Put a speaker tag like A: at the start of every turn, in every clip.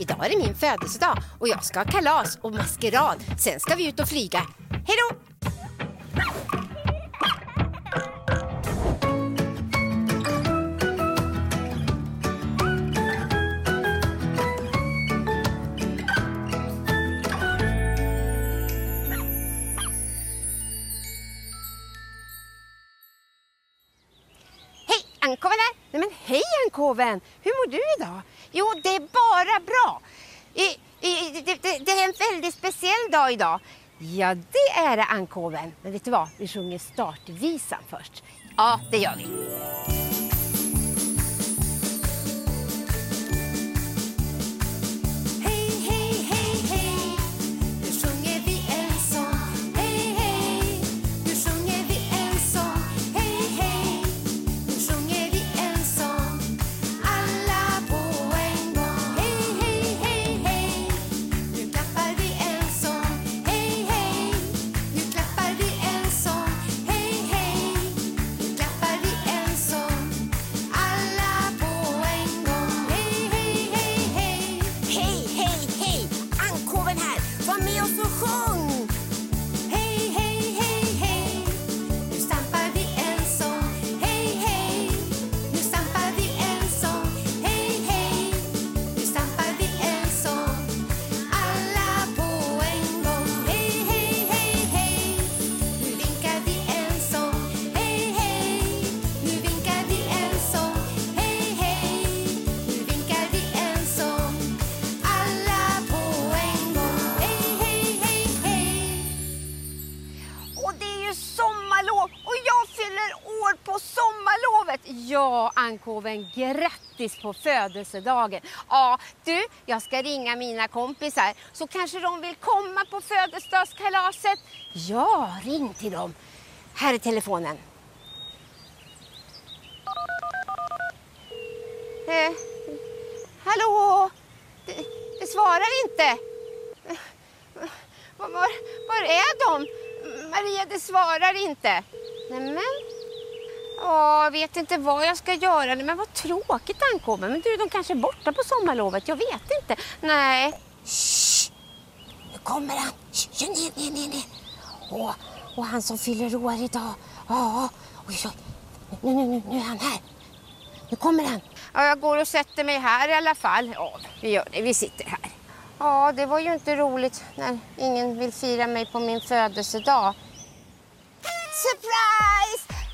A: Idag är det min födelsedag och jag ska ha kalas och maskerad. Sen ska vi ut och flyga. Hej då! Ankoven här! Nej men hej Ankoven! Hur mår du idag? Jo, det är bara bra. I, i, det, det, det är en väldigt speciell dag idag. Ja, det är det Ankoven. Men vet du vad? Vi sjunger startvisan först. Ja, det gör vi. Ja, Ankoven, grattis på födelsedagen. Ja, du, jag ska ringa mina kompisar så kanske de vill komma på födelsedagskalaset. Ja, ring till dem. Här är telefonen. Eh, hallå? Det, det svarar inte. Eh, var, var, var är de? Maria, det svarar inte. Nämen. Ja, jag vet inte vad jag ska göra. Men vad tråkigt ankommer. Men du, de kanske är borta på sommarlovet. Jag vet inte. Nej. Shh! Nu kommer han. Shh, ner, ner, ner, ner. Åh, och han som fyller år idag. Ja, oj, oj. Nu, nu, nu, nu är han här. Nu kommer han. Ja, jag går och sätter mig här i alla fall. Ja, vi gör det. Vi sitter här. Ja, det var ju inte roligt när ingen vill fira mig på min födelsedag. Surprise!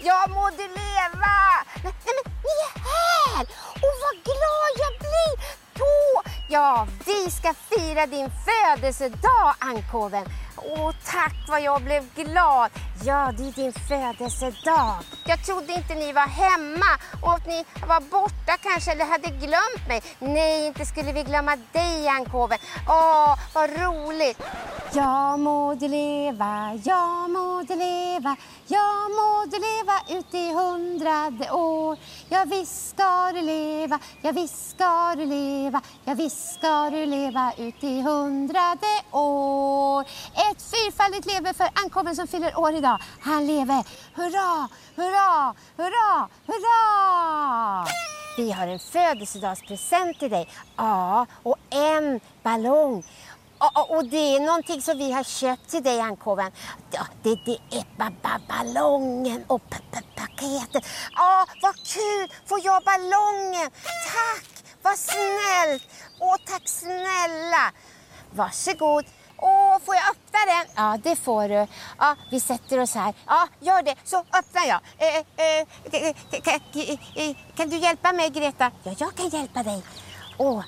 A: Jag du leva! Nej, nej, men ni är här! Och vad glad jag blir! På! Ja, vi ska fira din födelsedag, Ankoven. Åh, tack vad jag blev glad. Ja, det är din födelsedag. Jag trodde inte ni var hemma och att ni var borta kanske eller hade glömt mig. Nej, inte skulle vi glömma dig, Ankoven. Åh, vad roligt. Jag du leva, jag du leva, jag du leva ut i hundrade år. Ja, visst ska du leva, ja, visst ska du leva, ja, visst ska du leva ut i hundrade år. Ett fyrfaldigt leve för ankommen som fyller år idag. Han lever. Hurra, hurra, hurra, hurra! Vi har en födelsedagspresent till dig. Ja, och en ballong. Och, Och det är någonting som vi har köpt till dig, Ankoven. Det, det är ba, ba, ballongen och p, p, paketet. Ja, vad kul! Får jag ballongen? Tack! Vad snällt! Åh, tack snälla! Varsågod. Åh, får jag öppna den? Ja, det får du. Ja, vi sätter oss här. Ja, gör det. Så öppnar jag. Eh, eh, eh kan, eh, kan du hjälpa mig, Greta? Ja, jag kan hjälpa dig. Åh,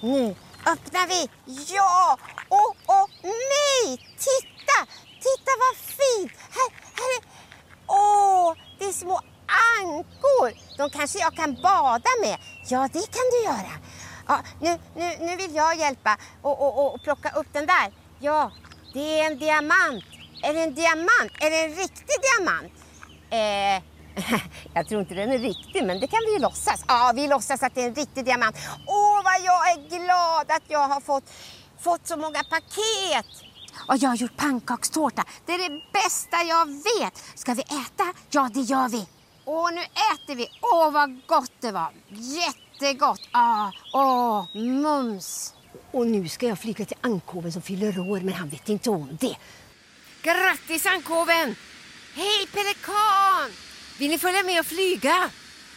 A: nu öppnar vi. Ja! Åh, åh, nej! Titta! Titta vad fint! Här, här är... Åh, det är små ankor. De kanske jag kan bada med. Ja, det kan du göra. Ja, nu, nu, nu vill jag hjälpa och, och, och, och plocka upp den där. Ja, det är en diamant. Är det en diamant? Är det en riktig diamant? Eh, jag tror inte den är riktig, men det kan vi ju låtsas. Ja, vi låtsas att det är en riktig diamant. Åh, vad jag är glad att jag har fått, fått så många paket. Och jag har gjort pannkakstårta. Det är det bästa jag vet. Ska vi äta? Ja, det gör vi. Åh, nu äter vi. Åh, vad gott det var. Jättegott. Ah, åh, mums. Och nu ska jag flyga till ankoven som fyller år, men han vet inte om det. Grattis ankoven! Hej pelikan! Vill ni följa med och flyga?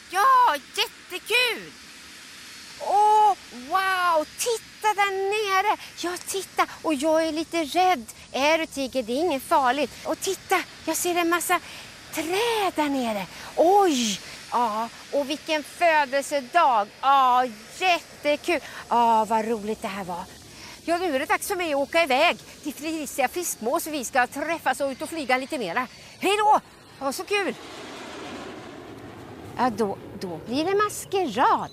A: Ja, jättekul! Åh, wow! Titta där nere! Ja, titta! Och jag är lite rädd. Är du tiger? Det är inget farligt. Och titta, jag ser en massa träd där nere. Oj! Ja, och vilken födelsedag! Ja, jättekul! Ja, vad roligt det här var. Ja, nu är det dags för mig att åka iväg till Felicia Fiskmås. Vi ska träffas och ut och flyga lite mera. Hej då! Ha så kul! Ja, då, då blir det maskerad.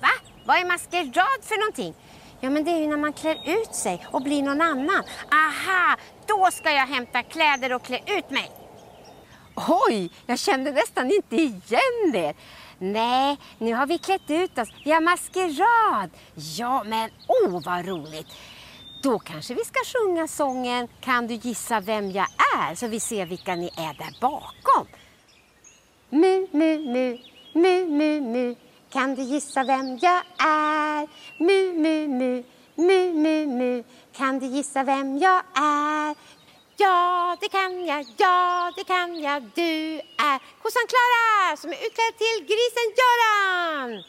A: Va? Vad är maskerad för någonting? Ja, men det är ju när man klär ut sig och blir någon annan. Aha, då ska jag hämta kläder och klä ut mig. Oj, jag kände nästan inte igen er. Nej, nu har vi klätt ut oss. Vi har maskerad. Ja, men oh vad roligt. Då kanske vi ska sjunga sången Kan du gissa vem jag är? Så vi ser vilka ni är där bakom. Mu, mu, mu, mu, mu, mu. Kan du gissa vem jag är? Mu, mu, mu, mu, mu, mu. Kan du gissa vem jag är? Ja, det kan jag, ja, det kan jag. Du är kossan Klara som är utklädd till grisen Göran.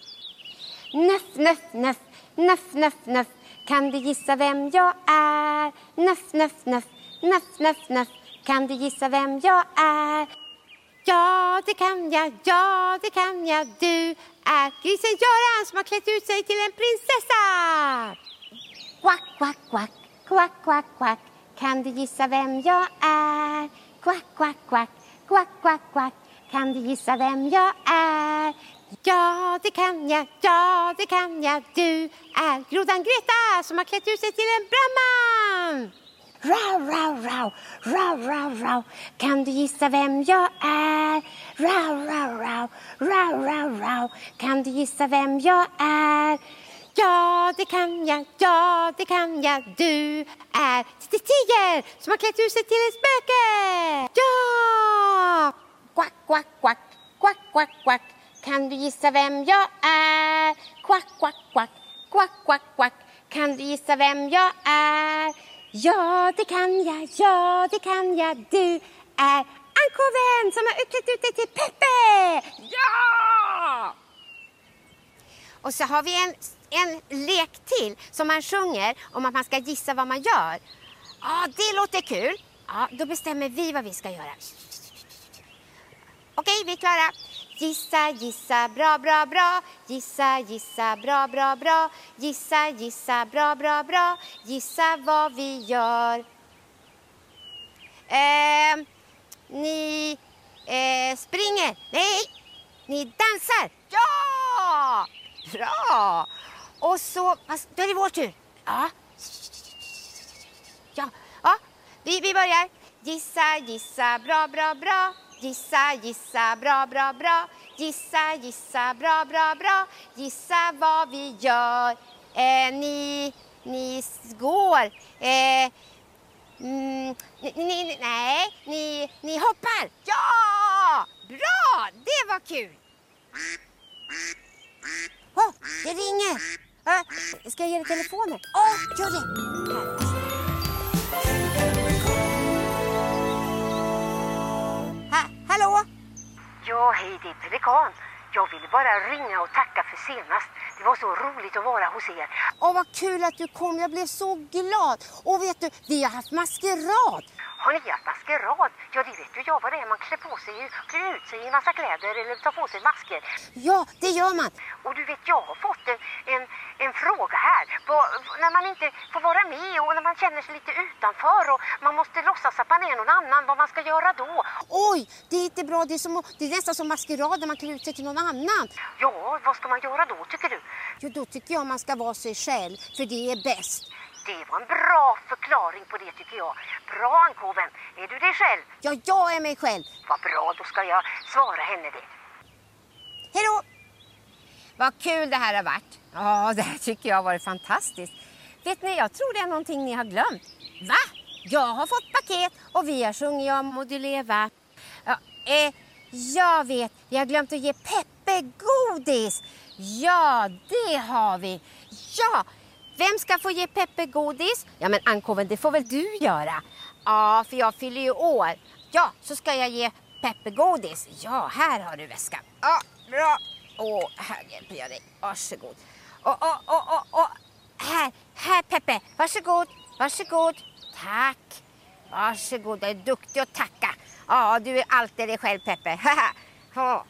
A: Nöff, nöff, nöff, nöff, nöff, nöff. Kan du gissa vem jag är? Nöff, nöff, nöff, nöff, nöff, nöff. Kan du gissa vem jag är? Ja, det kan jag, ja, det kan jag. Du är grisen Göran som har klätt ut sig till en prinsessa. Quack, quack, quack, quack, quack, quack. Kan du gissa vem jag är? Quack, quack, quack, quack, quack, quack. Kan du gissa vem jag är? Ja, det kan jag, ja, det kan jag. Du är grodan Greta som har klätt ut sig till en brandman. Rau, rau, rau, rau, rau, rau. Kan du gissa vem jag är? Rau, rau, rau, rau, rau, rau. Kan du gissa vem jag är? Ja, det kan jag, ja, det kan jag. Du är Titti Tiger som har klätt ut sig till ett spöke. Ja! Quack, quack, quack, quack, quack, quack. Kan du gissa vem jag är? Quack, quack, quack, quack, quack, quack. Kan du gissa vem jag är? Ja, det kan jag, ja, det kan jag. Du är ankoven som har utklätt ut dig till Peppe. Ja! Och så har vi en, en lek till som man sjunger om att man ska gissa vad man gör. Ja, det låter kul. Ja, då bestämmer vi vad vi ska göra. Okej, vi är klara. Gissa, gissa, bra, bra, bra. Gissa, gissa, bra, bra, bra. Gissa, gissa, bra, bra, bra. Gissa vad vi gör. Eh, ni eh, springer. Nej, ni dansar. Ja! Bra! Och så, fast då är det vår tur. Ja. Ja, ja. Vi, vi börjar. Gissa, gissa, bra, bra, bra. Gissa, gissa, bra, bra, bra. Gissa, gissa, bra, bra, bra. Gissa vad vi gör. Eh, ni, ni går. Eh, mm, ni, ni, nej, ni, ni hoppar. Ja! Bra! Det var kul. Åh, det ringer. Uh, ska jag ge dig telefonen? Åh, gör det.
B: Ja, hej, det är Pelikan. Jag ville bara ringa och tacka för senast. Det var så roligt att vara hos er.
A: Åh, vad kul att du kom. Jag blev så glad. Och vet du, vi har haft maskerad.
B: Har ni haft maskerad? Ja, det vet ju jag vad det är. Man klär på sig, klär ut sig i en massa kläder eller tar på sig masker.
A: Ja, det gör man.
B: Och du vet, jag har fått en, en, en fråga här. Vad- när man inte får vara med och när man känner sig lite utanför och man måste låtsas att man är någon annan, vad man ska göra då.
A: Oj, det är inte bra. Det är, som, det är nästan som maskerad när man klär ut sig till någon annan.
B: Ja, vad ska man göra då, tycker du?
A: Jo, då tycker jag man ska vara sig själv, för det är bäst.
B: Det var en bra förklaring på det, tycker jag. Bra, Ankoven. Är du dig själv?
A: Ja, jag är mig själv.
B: Vad bra, då ska jag svara henne det.
A: Hej då! Vad kul det här har varit. Ja, det här tycker jag har varit fantastiskt. Vet ni, jag tror det är någonting ni har glömt. Va? Jag har fått paket och vi har sjungit om Må du leva. Ja, eh, jag vet, vi har glömt att ge Peppe godis. Ja, det har vi. Ja, vem ska få ge Peppe godis? Ja, men ankoven, det får väl du göra? Ja, för jag fyller ju år. Ja, så ska jag ge Peppe godis. Ja, här har du väskan. Ja, bra. Åh, här hjälper jag dig. Varsågod. Åh, åh, åh, åh, åh. Här, här Peppe. Varsågod, varsågod. Tack. Varsågod, du är duktig att tacka. Ja, du är alltid dig själv Peppe.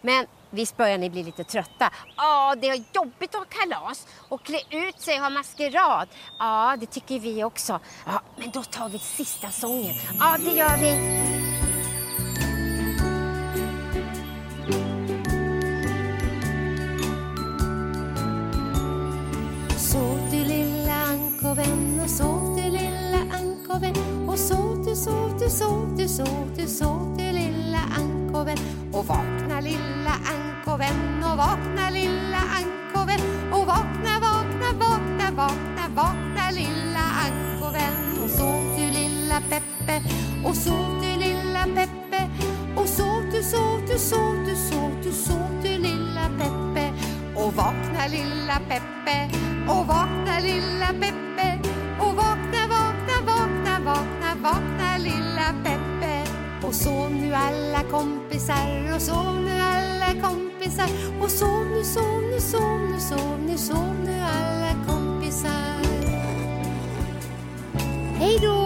A: Men visst börjar ni bli lite trötta? Ja, det är jobbigt att ha kalas och klä ut sig och ha maskerad. Ja, det tycker vi också. Ja, men då tar vi sista sången. Ja, det gör vi.
C: Sov du lilla ankoven och sov du lilla ankoven och sov du, sov du, sov du, sov du, sov du lilla ankoven och vakna lilla ankoven och vakna lilla ankoven. Och vakna, vakna, vakna, vakna, vakna lilla ankoven. Och sov du lilla Peppe? Och sov du lilla Peppe? Och sov du, sov du, sov du, sov du, sov du lilla Peppe? Och vakna lilla Peppe. Och vakna lilla Peppe. Och vakna, vakna, vakna, vakna, vakna lilla Peppe. Och sov nu alla kompisar. Och sov nu alla
A: kompisar kompisar Och sov nu, sov nu, sov nu, sov nu, sov nu alla kompisar Hej då!